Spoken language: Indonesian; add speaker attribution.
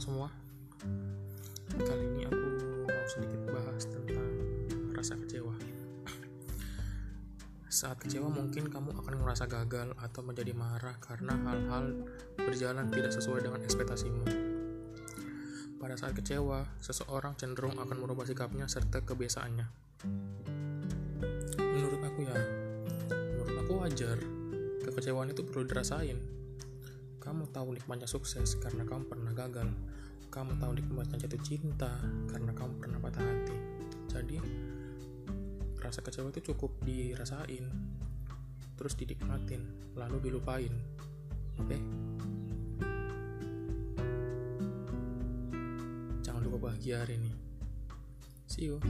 Speaker 1: semua kali ini aku mau sedikit bahas tentang rasa kecewa saat kecewa mungkin kamu akan merasa gagal atau menjadi marah karena hal-hal berjalan tidak sesuai dengan ekspektasimu pada saat kecewa, seseorang cenderung akan merubah sikapnya serta kebiasaannya. Menurut aku ya, menurut aku wajar. Kekecewaan itu perlu dirasain, Tahu nikmatnya sukses karena kamu pernah gagal. Kamu tahu nikmatnya jatuh cinta karena kamu pernah patah hati. Jadi, rasa kecewa itu cukup dirasain terus dinikmatin lalu dilupain oke okay? jangan lupa bahagia hari ini see you